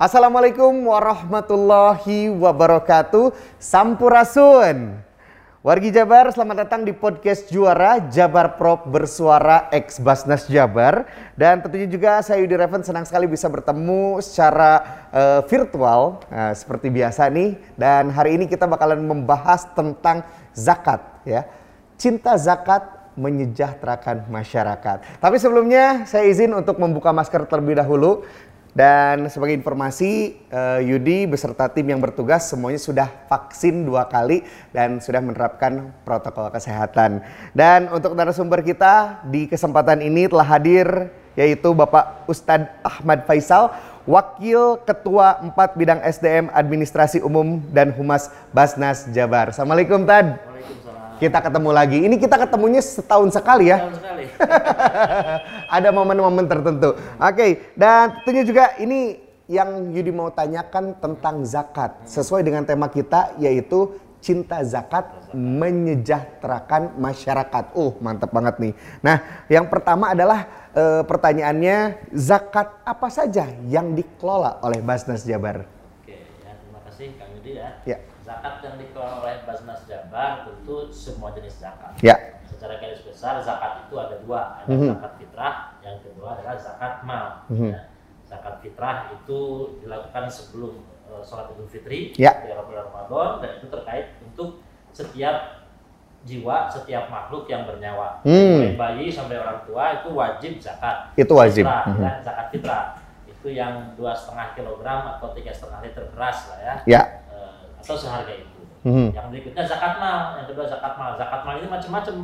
Assalamualaikum warahmatullahi wabarakatuh. Sampurasun. Wargi Jabar, selamat datang di podcast Juara Jabar Prop bersuara ex Basnas Jabar. Dan tentunya juga saya Yudi Reven senang sekali bisa bertemu secara uh, virtual uh, seperti biasa nih. Dan hari ini kita bakalan membahas tentang zakat ya. Cinta zakat menyejahterakan masyarakat. Tapi sebelumnya saya izin untuk membuka masker terlebih dahulu. Dan sebagai informasi, uh, Yudi beserta tim yang bertugas semuanya sudah vaksin dua kali dan sudah menerapkan protokol kesehatan. Dan untuk narasumber kita di kesempatan ini telah hadir yaitu Bapak Ustadz Ahmad Faisal, Wakil Ketua 4 Bidang SDM Administrasi Umum dan Humas Basnas Jabar. Assalamualaikum Tad. Kita ketemu lagi. Ini kita ketemunya setahun sekali ya. Setahun sekali. Ada momen-momen tertentu. Oke, okay. dan tentunya juga ini yang Yudi mau tanyakan tentang zakat. Sesuai dengan tema kita yaitu cinta zakat menyejahterakan masyarakat. Oh, mantap banget nih. Nah, yang pertama adalah e, pertanyaannya zakat apa saja yang dikelola oleh Basnas Jabar? Oke, ya terima kasih Kang Yudi ya. Ya zakat yang dikelola oleh Tentu semua jenis zakat. Ya. Secara garis besar zakat itu ada dua, ada mm -hmm. zakat fitrah, yang kedua adalah zakat mal. Mm -hmm. ya. Zakat fitrah itu dilakukan sebelum uh, sholat idul fitri ya. di bulan Ramadan dan itu terkait untuk setiap jiwa, setiap makhluk yang bernyawa, hmm. mulai bayi sampai orang tua itu wajib zakat. Itu wajib. Fitrah, mm -hmm. ya, zakat fitrah itu yang dua setengah kilogram atau tiga setengah liter beras lah ya. Ya atau seharga itu. Hmm. Yang berikutnya zakat mal, yang kedua zakat mal. Zakat mal ini macam-macam.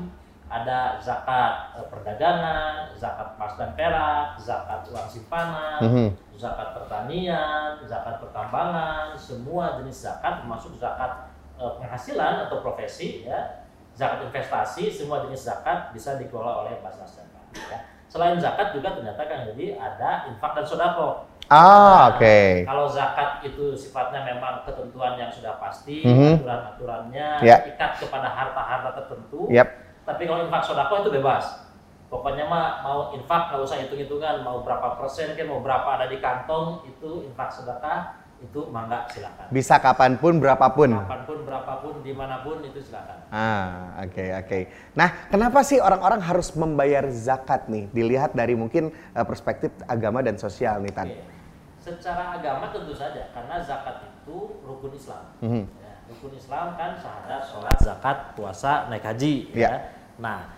Ada zakat e, perdagangan, zakat emas dan perak, zakat uang simpanan, hmm. zakat pertanian, zakat pertambangan, semua jenis zakat termasuk zakat e, penghasilan atau profesi ya. Zakat investasi, semua jenis zakat bisa dikelola oleh Basnas Zakat. Ya. Selain zakat juga ternyata kan jadi ada infak dan sodako Ah, oke. Okay. Kalau zakat itu sifatnya memang ketentuan yang sudah pasti, mm -hmm. aturan-aturannya yeah. ikat kepada harta-harta tertentu. Yep. Tapi kalau infak sodako itu bebas. Pokoknya mah mau infak nggak usah hitung-hitungan, mau berapa persen, kan mau berapa ada di kantong itu infak sedekah itu mangga silakan. Bisa kapan pun berapapun. Kapan pun berapapun di mana pun itu silakan. Ah oke okay, oke. Okay. Nah kenapa sih orang-orang harus membayar zakat nih? Dilihat dari mungkin uh, perspektif agama dan sosial nih Tan. Okay secara agama tentu saja karena zakat itu rukun Islam. Mm -hmm. ya, rukun Islam kan syahadat, sholat, zakat, puasa, naik haji. Yeah. Ya. Nah,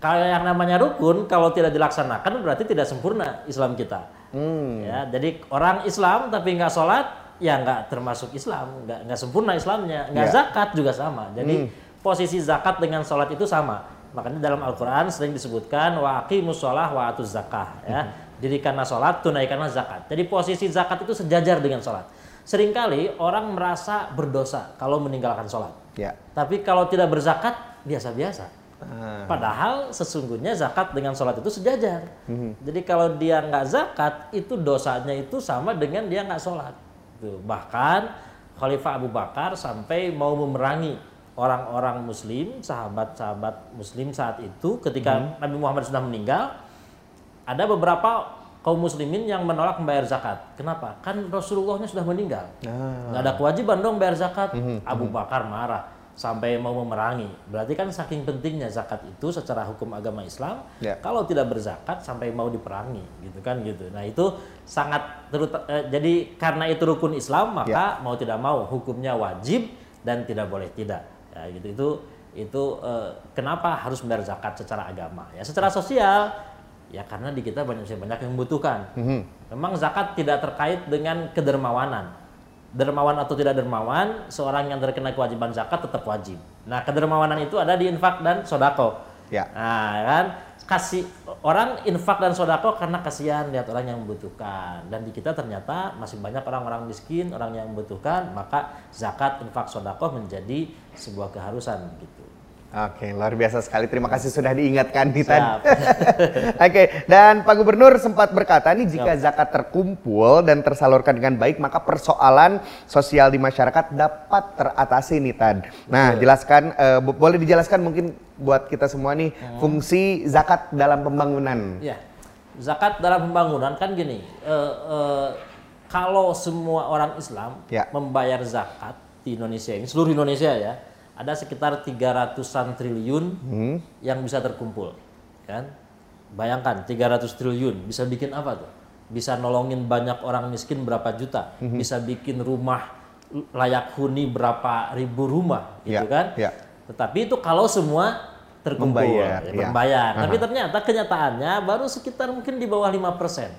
kalau yang namanya rukun kalau tidak dilaksanakan berarti tidak sempurna Islam kita. Mm. Ya, jadi orang Islam tapi nggak sholat ya nggak termasuk Islam, nggak nggak sempurna Islamnya. Nggak yeah. zakat juga sama. Jadi mm. posisi zakat dengan sholat itu sama. Makanya dalam Al-Quran sering disebutkan wa aqimus sholah wa atuz zakah. Ya. Mm -hmm dirikanlah sholat, tunaikanlah zakat. Jadi posisi zakat itu sejajar dengan sholat. Seringkali orang merasa berdosa kalau meninggalkan sholat. Ya. Tapi kalau tidak berzakat, biasa-biasa. Ah. Padahal sesungguhnya zakat dengan sholat itu sejajar. Hmm. Jadi kalau dia nggak zakat, itu dosanya itu sama dengan dia nggak sholat. Tuh. Bahkan Khalifah Abu Bakar sampai mau memerangi orang-orang Muslim, sahabat-sahabat Muslim saat itu, ketika hmm. Nabi Muhammad sudah meninggal, ada beberapa kaum muslimin yang menolak membayar zakat. Kenapa? Kan Rasulullahnya sudah meninggal. Ah. Nggak ada kewajiban dong bayar zakat. Mm -hmm. Abu Bakar marah sampai mau memerangi. Berarti kan saking pentingnya zakat itu secara hukum agama Islam. Yeah. Kalau tidak berzakat sampai mau diperangi, gitu kan gitu. Nah itu sangat terut eh, jadi karena itu rukun Islam maka yeah. mau tidak mau hukumnya wajib dan tidak boleh tidak. Ya gitu itu itu eh, kenapa harus membayar zakat secara agama? Ya secara sosial Ya karena di kita banyak banyak yang membutuhkan. Mm -hmm. Memang zakat tidak terkait dengan kedermawanan. Dermawan atau tidak dermawan, seorang yang terkena kewajiban zakat tetap wajib. Nah kedermawanan itu ada di infak dan sodako. Ya. Nah kan kasih orang infak dan sodako karena kasihan lihat orang yang membutuhkan. Dan di kita ternyata masih banyak orang-orang miskin, orang yang membutuhkan, maka zakat, infak, sodako menjadi sebuah keharusan gitu. Oke, luar biasa sekali. Terima kasih sudah diingatkan nih Oke, dan Pak Gubernur sempat berkata nih jika zakat terkumpul dan tersalurkan dengan baik maka persoalan sosial di masyarakat dapat teratasi nih Tan. Nah, jelaskan uh, boleh dijelaskan mungkin buat kita semua nih hmm. fungsi zakat dalam pembangunan. Ya. Zakat dalam pembangunan kan gini, uh, uh, kalau semua orang Islam Ya. membayar zakat di Indonesia ini seluruh Indonesia ya ada sekitar 300-an triliun Hmm. yang bisa terkumpul kan bayangkan 300 triliun bisa bikin apa tuh bisa nolongin banyak orang miskin berapa juta Hmm. bisa bikin rumah layak huni berapa ribu rumah gitu Ya, kan ya. tetapi itu kalau semua terkumpul Membayar, ya, ya. membayar. Tapi ternyata kenyataannya baru sekitar mungkin di bawah 5%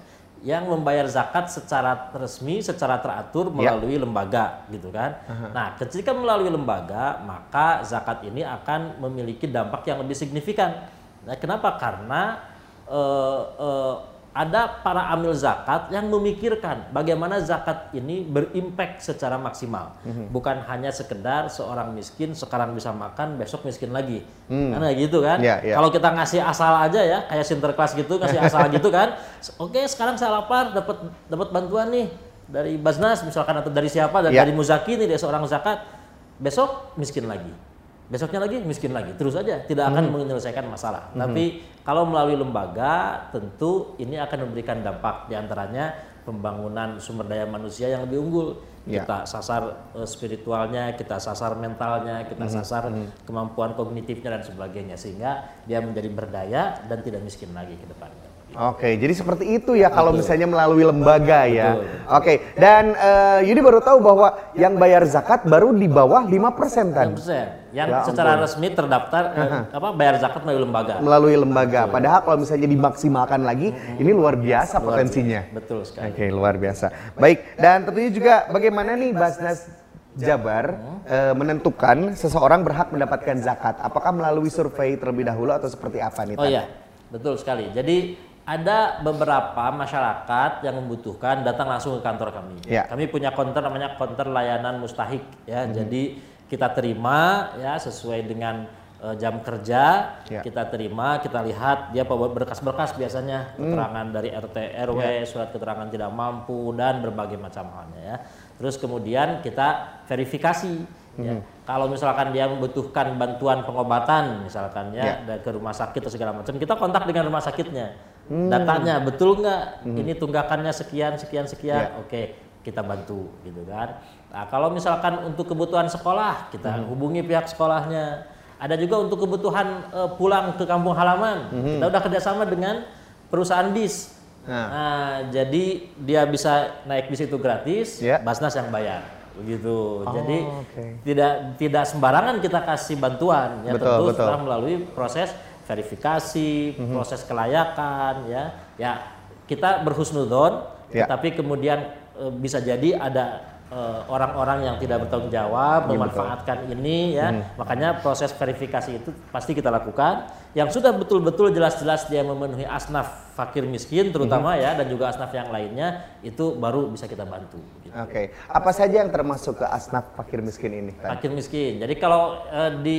yang membayar zakat secara resmi, secara teratur Ya. melalui lembaga gitu kan. Nah, ketika melalui lembaga, maka zakat ini akan memiliki dampak yang lebih signifikan. Nah, kenapa? Karena eh, eh, ada para amil zakat yang memikirkan bagaimana zakat ini berimpact secara maksimal. Mhm. Bukan hanya sekedar seorang miskin sekarang bisa makan, besok miskin lagi. Karena gitu kan. Hmm. Iya, iya. Kalau kita ngasih asal aja ya, kayak sinterklas gitu, ngasih asal gitu kan. Oke, sekarang saya lapar, dapat dapat bantuan nih dari Basnas misalkan atau dari siapa, dari, Iya. dari Muzaki nih, dari seorang zakat. Besok miskin lagi. Besoknya lagi miskin lagi. Terus aja, tidak akan Hmm. menyelesaikan masalah. Tapi kalau melalui lembaga, tentu ini akan memberikan dampak di antaranya pembangunan sumber daya manusia yang lebih unggul. Iya. Kita sasar eh, spiritualnya, kita sasar mentalnya, kita Hmm. sasar kemampuan kognitifnya dan sebagainya sehingga dia menjadi berdaya dan tidak miskin lagi ke depannya. Oke, jadi seperti itu ya kalau misalnya melalui lembaga ya. Betul. Oke, dan eh, Yudi baru tahu bahwa yang bayar zakat baru di bawah 5% tadi. 6%. Yang Ya secara resmi terdaftar eh, apa bayar zakat melalui lembaga. Melalui lembaga. Padahal kalau misalnya dimaksimalkan lagi, ini luar biasa potensinya. Betul sekali. Oke, luar biasa. Baik, dan tentunya juga bagaimana nih Basnas Jabar eh, menentukan seseorang berhak mendapatkan zakat? Apakah melalui survei terlebih dahulu atau seperti apa nih? Oh iya, betul sekali. Jadi ada beberapa masyarakat yang membutuhkan datang langsung ke kantor kami. Ya. Kami punya konter namanya konter layanan mustahik ya. Jadi kita terima ya sesuai dengan eh, jam kerja, Ya. kita terima, kita lihat dia berkas-berkas biasanya keterangan dari RT RW, surat keterangan tidak mampu dan berbagai macam halnya ya. Terus kemudian kita verifikasi ya. Kalau misalkan dia membutuhkan bantuan pengobatan misalkan ya, dan ke rumah sakit atau segala macam, kita kontak dengan rumah sakitnya. Datanya betul nggak? Ini tunggakannya sekian sekian sekian. Ya. Oke, kita bantu gitu kan. Nah, kalau misalkan untuk kebutuhan sekolah, kita hubungi pihak sekolahnya. Ada juga untuk kebutuhan eh, pulang ke kampung halaman. Kita udah kerjasama dengan perusahaan bis. Nah. Nah, jadi dia bisa naik bis itu gratis, Ya. Basnas yang bayar. Begitu. jadi oke. tidak tidak sembarangan kita kasih bantuan ya Betul, tentu betul. setelah melalui proses verifikasi, Mhm. proses kelayakan ya. Ya, kita berhusnudon Ya. tapi kemudian e, bisa jadi ada e, orang-orang yang tidak bertanggung jawab Iya, memanfaatkan ini ya. Mhm. Makanya proses verifikasi itu pasti kita lakukan. Yang sudah betul-betul jelas-jelas dia memenuhi asnaf fakir miskin terutama Mhm. ya dan juga asnaf yang lainnya itu baru bisa kita bantu. gitu. Oke, apa saja yang termasuk ke asnaf fakir miskin ini? Fakir miskin. Jadi kalau eh, di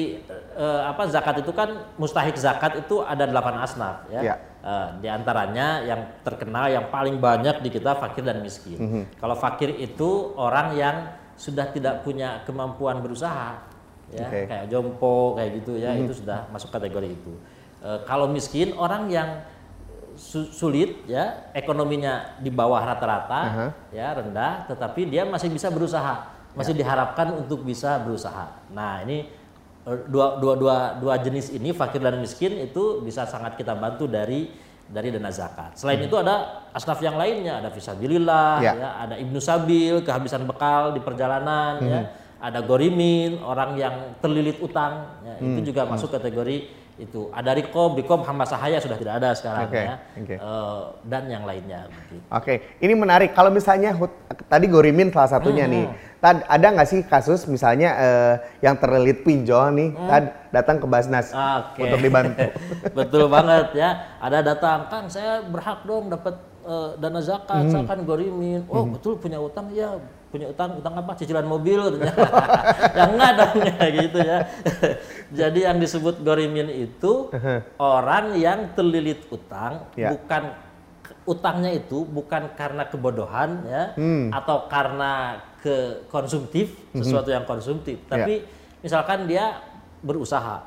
eh, apa zakat itu kan mustahik zakat itu ada delapan asnaf ya. Ya. Eh, di antaranya yang terkenal yang paling banyak di kita fakir dan miskin. Mhm. Kalau fakir itu orang yang sudah tidak punya kemampuan berusaha ya. Mhm. kayak jompo kayak gitu ya, itu sudah masuk kategori itu. Eh, kalau miskin orang yang su- sulit ya ekonominya di bawah rata-rata Aha. ya rendah tetapi dia masih bisa berusaha masih diharapkan untuk bisa berusaha nah ini eh, dua, dua, dua, dua jenis ini fakir dan miskin itu bisa sangat kita bantu dari dari dana zakat selain itu ada asnaf yang lainnya ada visabilillah Ya. ya ada ibnu sabil kehabisan bekal di perjalanan ya ada gorimin orang yang terlilit utang ya, itu juga masuk kategori itu ada rikob rikob hamba sahaya sudah tidak ada sekarang Oke, ya oke. Eh, dan yang lainnya. Oke, ini menarik. Kalau misalnya hut- tadi Gorimin salah satunya nih. Tad, ada nggak sih kasus misalnya eh, yang terlilit pinjol nih, Tad datang ke Basnas Oke. untuk dibantu. Betul banget ya. Ada datang, Kang saya berhak dong dapat eh, dana zakat, saya kan gorimin. Oh betul punya utang, ya punya utang, utang apa? Cicilan mobil. yang enggak dong ya gitu ya. Jadi yang disebut gorimin itu orang yang terlilit utang, Ya. bukan utangnya itu bukan karena kebodohan ya atau karena ke konsumtif sesuatu yang konsumtif tapi misalkan dia berusaha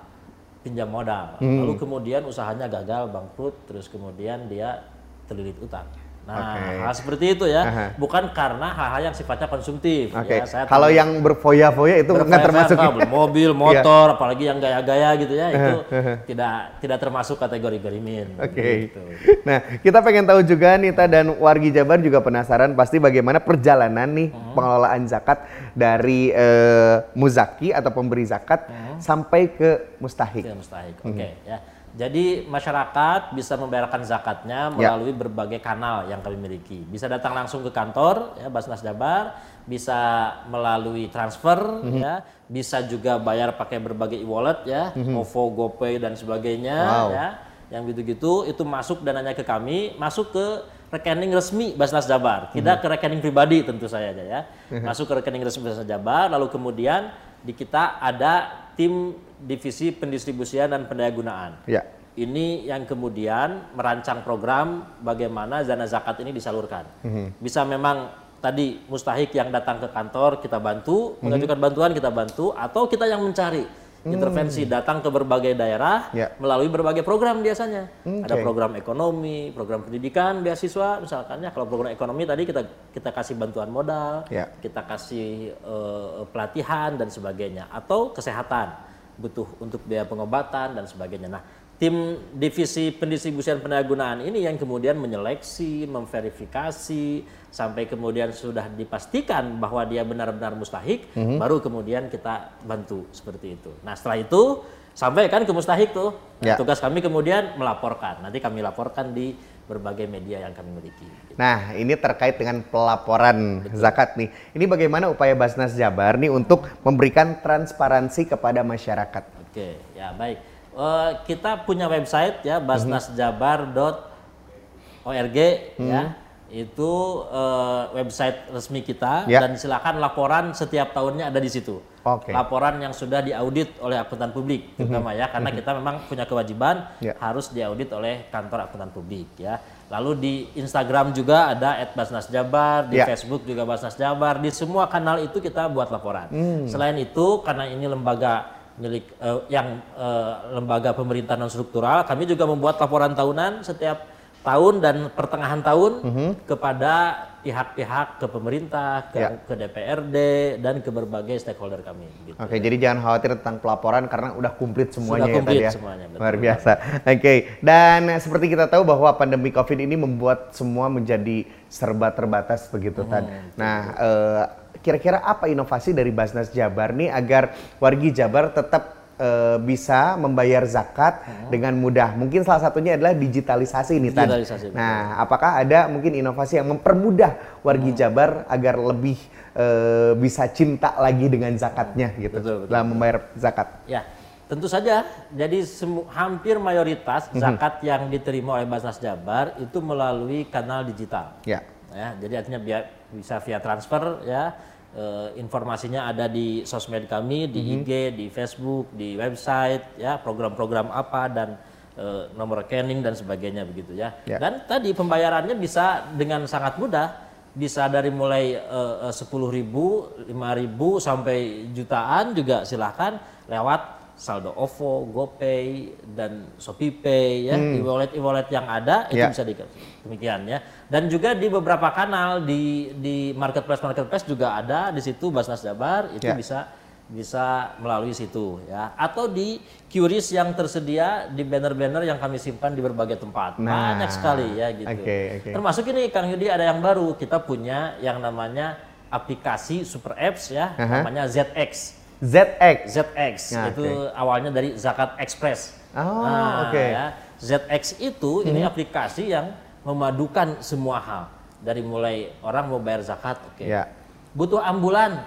pinjam modal lalu kemudian usahanya gagal bangkrut terus kemudian dia terlilit utang Nah, Oke. hal seperti itu ya, Aha. bukan karena hal-hal yang sifatnya konsumtif. Oke. Ya, saya Kalau tahu. yang berfoya-foya itu nggak termasuk. Beli mobil, Iya. motor, apalagi yang gaya-gaya gitu ya, itu tidak tidak termasuk kategori gerimin. Oke. Gitu. Nah, kita pengen tahu juga Nita dan wargi Jabar juga penasaran pasti bagaimana perjalanan nih Hmm. pengelolaan zakat dari eh, muzaki atau pemberi zakat Hmm. sampai ke mustahik. Yang mustahik. Hmm. Oke ya. Jadi masyarakat bisa membayarkan zakatnya Ya. melalui berbagai kanal yang kami miliki. Bisa datang langsung ke kantor ya Basnas Jabar, bisa melalui transfer Mhm. ya, bisa juga bayar pakai berbagai e-wallet ya, OVO, GoPay dan sebagainya. Wow. ya. Yang gitu-gitu itu masuk dananya ke kami, masuk ke rekening resmi Basnas Jabar, Mhm. tidak ke rekening pribadi tentu saya aja ya. Masuk ke rekening resmi Basnas Jabar, lalu kemudian di kita ada tim divisi pendistribusian dan pendayagunaan. Ya. Ini yang kemudian merancang program bagaimana dana zakat ini disalurkan. Bisa memang tadi mustahik yang datang ke kantor kita bantu, mengajukan bantuan kita bantu, atau kita yang mencari intervensi datang ke berbagai daerah Ya. melalui berbagai program biasanya. Ada Oke. program ekonomi, program pendidikan, beasiswa misalkan ya. Kalau program ekonomi tadi kita kita kasih bantuan modal, Ya. kita kasih eh, pelatihan dan sebagainya atau kesehatan butuh untuk biaya pengobatan dan sebagainya. Nah, tim divisi pendistribusian pendayagunaan ini yang kemudian menyeleksi, memverifikasi sampai kemudian sudah dipastikan bahwa dia benar-benar mustahik, baru kemudian kita bantu seperti itu. Nah, setelah itu sampai kan ke mustahik tuh. Nah. Tugas kami kemudian melaporkan. Nanti kami laporkan di berbagai media yang kami miliki. Nah, ini terkait dengan pelaporan zakat nih. Ini bagaimana upaya Basnas Jabar nih untuk memberikan transparansi kepada masyarakat? Oke, ya baik. Eh, kita punya website ya basnasjabar.org ya. Itu eh, website resmi kita Ya. dan silakan laporan setiap tahunnya ada di situ. Oke. Laporan yang sudah diaudit oleh akuntan publik terutama ya karena kita memang punya kewajiban Ya. harus diaudit oleh kantor akuntan publik ya. Lalu di Instagram juga ada @basnasjabar, di Ya. Facebook juga Basnas Jabar, di semua kanal itu kita buat laporan. Hmm. Selain itu karena ini lembaga milik eh, yang eh, lembaga pemerintah non struktural, kami juga membuat laporan tahunan setiap tahun dan pertengahan tahun Mhm. kepada pihak-pihak ke pemerintah, ke, Ya. ke DPRD dan ke berbagai stakeholder kami. Gitu. Oke, jadi jangan khawatir tentang pelaporan karena udah komplit semuanya Sudah ya komplit tadi ya. semuanya, betul. Luar biasa. Oke, dan eh, seperti kita tahu bahwa pandemi Covid ini membuat semua menjadi serba terbatas begitu Hmm. Nah, eh, kira-kira apa inovasi dari Basnas Jabar nih agar wargi Jabar tetap eh, bisa membayar zakat dengan mudah? Mungkin salah satunya adalah digitalisasi nih Tan. Digitalisasi, betul. Nah, apakah ada mungkin inovasi yang mempermudah wargi Hmm. Jabar agar lebih eh, bisa cinta lagi dengan zakatnya gitu Betul, betul. dalam membayar zakat? Ya, tentu saja. Jadi semu- hampir mayoritas Mhm. zakat yang diterima oleh Basnas Jabar itu melalui kanal digital. Ya. Ya, jadi artinya biar bisa via transfer ya. Eh, informasinya ada di sosmed kami, di Mhm. IG, di Facebook, di website, ya program-program apa dan eh, nomor rekening dan sebagainya begitu ya. Ya. Dan tadi pembayarannya bisa dengan sangat mudah, bisa dari mulai sepuluh ribu, lima ribu sampai jutaan juga silahkan lewat saldo OVO, GoPay dan ShopeePay ya, e-wallet e-wallet yang ada itu Ya. bisa di demikian ya. Dan juga di beberapa kanal di di marketplace marketplace juga ada di situ Basnas Jabar itu Ya. bisa bisa melalui situ ya atau di QRIS yang tersedia di banner-banner yang kami simpan di berbagai tempat Nah, banyak sekali ya gitu oke, oke. termasuk ini Kang Yudi ada yang baru kita punya yang namanya aplikasi super apps ya Aha. namanya ZX ZX. ZX Ya, itu oke. awalnya dari Zakat Express. Oh, Nah, oke. Mhm. ya, ZX itu ini aplikasi yang memadukan semua hal dari mulai orang mau bayar zakat, oke. Ya. Butuh ambulan,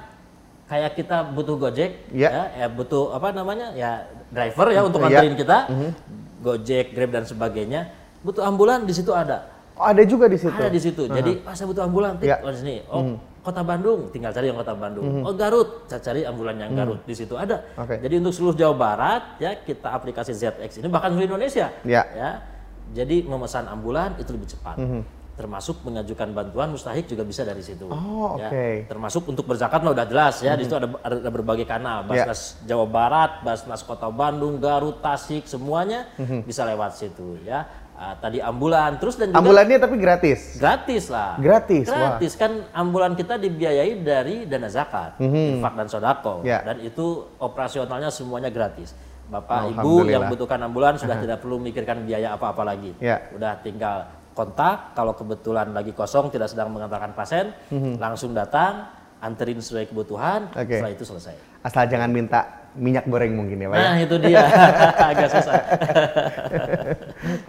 kayak kita butuh Gojek, Ya. ya, butuh apa namanya ya driver ya untuk Ya. Nganterin kita, Gojek, Grab dan sebagainya. Butuh ambulan di situ ada. Oh, ada juga di situ. Ada di situ. Jadi, ah, saya butuh ambulan, tik, Ya. oh, sini. Oh, Kota Bandung, tinggal cari yang Kota Bandung. Oh, Garut, cari ambulan yang Garut. Di situ ada. Oke. Jadi untuk seluruh Jawa Barat, ya kita aplikasi ZX ini bahkan seluruh Indonesia. Ya. Jadi memesan ambulan itu lebih cepat. Termasuk mengajukan bantuan mustahik juga bisa dari situ. Oh, Ya. oke. Termasuk untuk berzakat mah udah jelas ya. Di situ ada, ada berbagai kanal. Ya. Basnas Jawa Barat, Basnas Kota Bandung, Garut, Tasik, semuanya bisa lewat situ ya. Uh, tadi ambulan, terus dan juga Ambulannya tapi gratis. gratis lah. Gratis, wah. Gratis kan ambulan kita dibiayai dari dana zakat, infak dan sodako, Ya. dan itu operasionalnya semuanya gratis. Bapak Ibu yang butuhkan ambulan sudah tidak perlu mikirkan biaya apa-apa lagi. Ya. Udah tinggal kontak, kalau kebetulan lagi kosong tidak sedang mengantarkan pasien, langsung datang, anterin sesuai kebutuhan. Oke. setelah itu selesai. Asal jangan minta minyak goreng mungkin ya Pak ya? Nah itu dia, agak susah.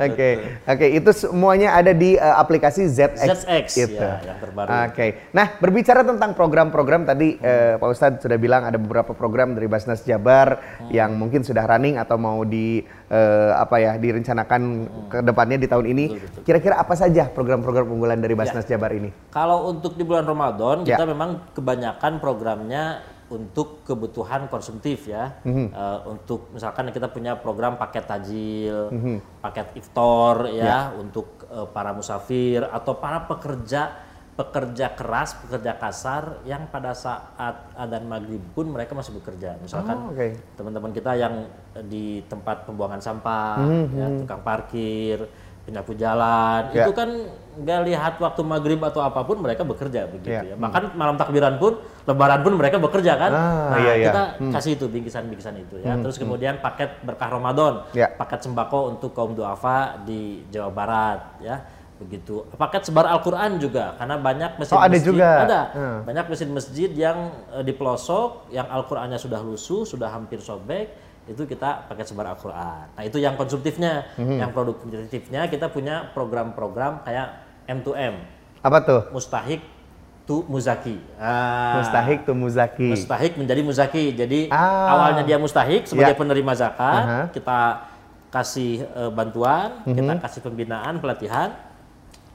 Oke, oke itu semuanya ada di uh, aplikasi ZX. ZX, itu. ya, yang terbaru. Oke, nah berbicara tentang program-program tadi eh, Pak Ustadz sudah bilang ada beberapa program dari Basnas Jabar yang mungkin sudah running atau mau di eh, apa ya direncanakan ke depannya di tahun ini. Kira-kira apa saja program-program unggulan dari Basnas Jabar ini? Kalau untuk di bulan Ramadan Ya. kita memang kebanyakan programnya untuk kebutuhan konsumtif ya. Mhm. Eh, untuk misalkan kita punya program paket tajil, paket iftar ya, untuk eh, para musafir atau para pekerja pekerja keras, pekerja kasar yang pada saat adzan maghrib pun mereka masih bekerja. Misalkan Oh, oke. teman-teman kita yang di tempat pembuangan sampah, ya, tukang parkir, penyapu jalan, Ya. itu kan nggak lihat waktu maghrib atau apa pun mereka bekerja begitu Ya. ya. Bahkan malam takbiran pun, lebaran pun mereka bekerja kan. Ah, nah iya, iya. kita kasih itu bingkisan-bingkisan itu ya. Terus kemudian paket berkah Ramadan, Ya. paket sembako untuk kaum duafa di Jawa Barat ya. Begitu. Paket sebar Al-Qur'an juga karena banyak masjid Oh, ada masjid juga. ada. Hmm. Banyak masjid-masjid yang eh, di pelosok yang Al-Qur'annya sudah lusuh, sudah hampir sobek, itu kita pakai sebar Al-Qur'an. Nah, itu yang konsumtifnya. Hmm. Yang produktifnya kita punya program-program kayak M2M, Apa tuh? mustahik tu muzaki. Ah, Mustahik tuh muzaki. Mustahik menjadi muzaki. Jadi Ah. awalnya dia mustahik sebagai Ya. penerima zakat, Aha. kita kasih eh, bantuan, kita Mhm. kasih pembinaan, pelatihan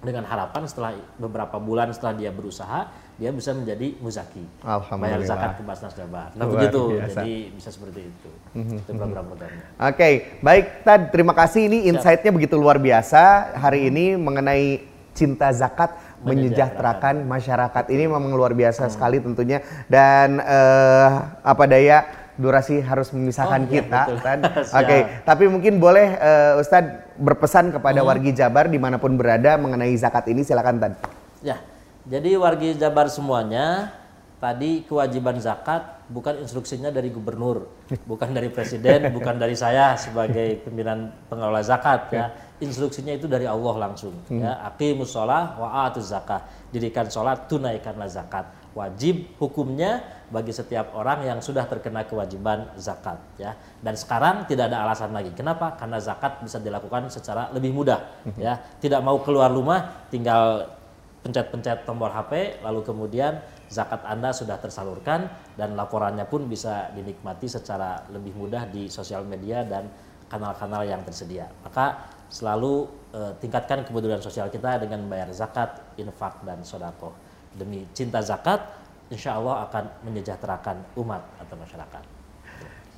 dengan harapan setelah beberapa bulan setelah dia berusaha, dia bisa menjadi muzaki. Bayar Alhamdulillah. zakat ke Basnas Jabar. Nah, Luar begitu. biasa. Mhm. Jadi bisa seperti itu. Itu program-programnya. Oke, baik Tad, terima kasih ini insight-nya begitu luar biasa hari ini mengenai cinta zakat menyejahterakan masyarakat. Ini memang luar biasa sekali tentunya dan eh, apa daya durasi harus memisahkan Oh, iya, kita. Siap. Oke, tapi mungkin boleh eh, Ustadz berpesan kepada wargi Jabar di mana pun berada mengenai zakat ini silakan Tad. Ya, jadi wargi Jabar semuanya tadi kewajiban zakat bukan instruksinya dari gubernur, bukan dari presiden, bukan dari saya sebagai pimpinan pengelola zakat ya. Instruksinya itu dari Allah langsung ya. Aqimus shalah wa atuz zakah. Dirikan sholat, tunaikanlah zakat. Wajib hukumnya bagi setiap orang yang sudah terkena kewajiban zakat ya. Dan sekarang tidak ada alasan lagi. Kenapa? Karena zakat bisa dilakukan secara lebih mudah ya. Tidak mau keluar rumah tinggal pencet-pencet tombol HP, lalu kemudian zakat Anda sudah tersalurkan dan laporannya pun bisa dinikmati secara lebih mudah di sosial media dan kanal-kanal yang tersedia. Maka selalu eh, tingkatkan kepedulian sosial kita dengan membayar zakat, infak, dan sodako. Demi cinta zakat, insya Allah akan menyejahterakan umat atau masyarakat.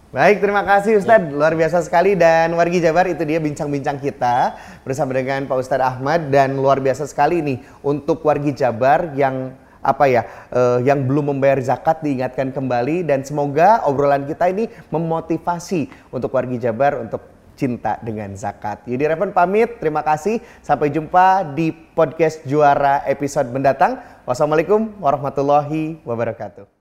Baik, terima kasih Ustadz. Luar biasa sekali dan wargi Jabar itu dia bincang-bincang kita bersama dengan Pak Ustadz Ahmad dan luar biasa sekali nih untuk wargi Jabar yang apa ya eh, yang belum membayar zakat diingatkan kembali dan semoga obrolan kita ini memotivasi untuk wargi Jabar untuk cinta dengan zakat. Yudi Reven pamit, terima kasih. Sampai jumpa di podcast Juara episode mendatang. Wassalamualaikum warahmatullahi wabarakatuh.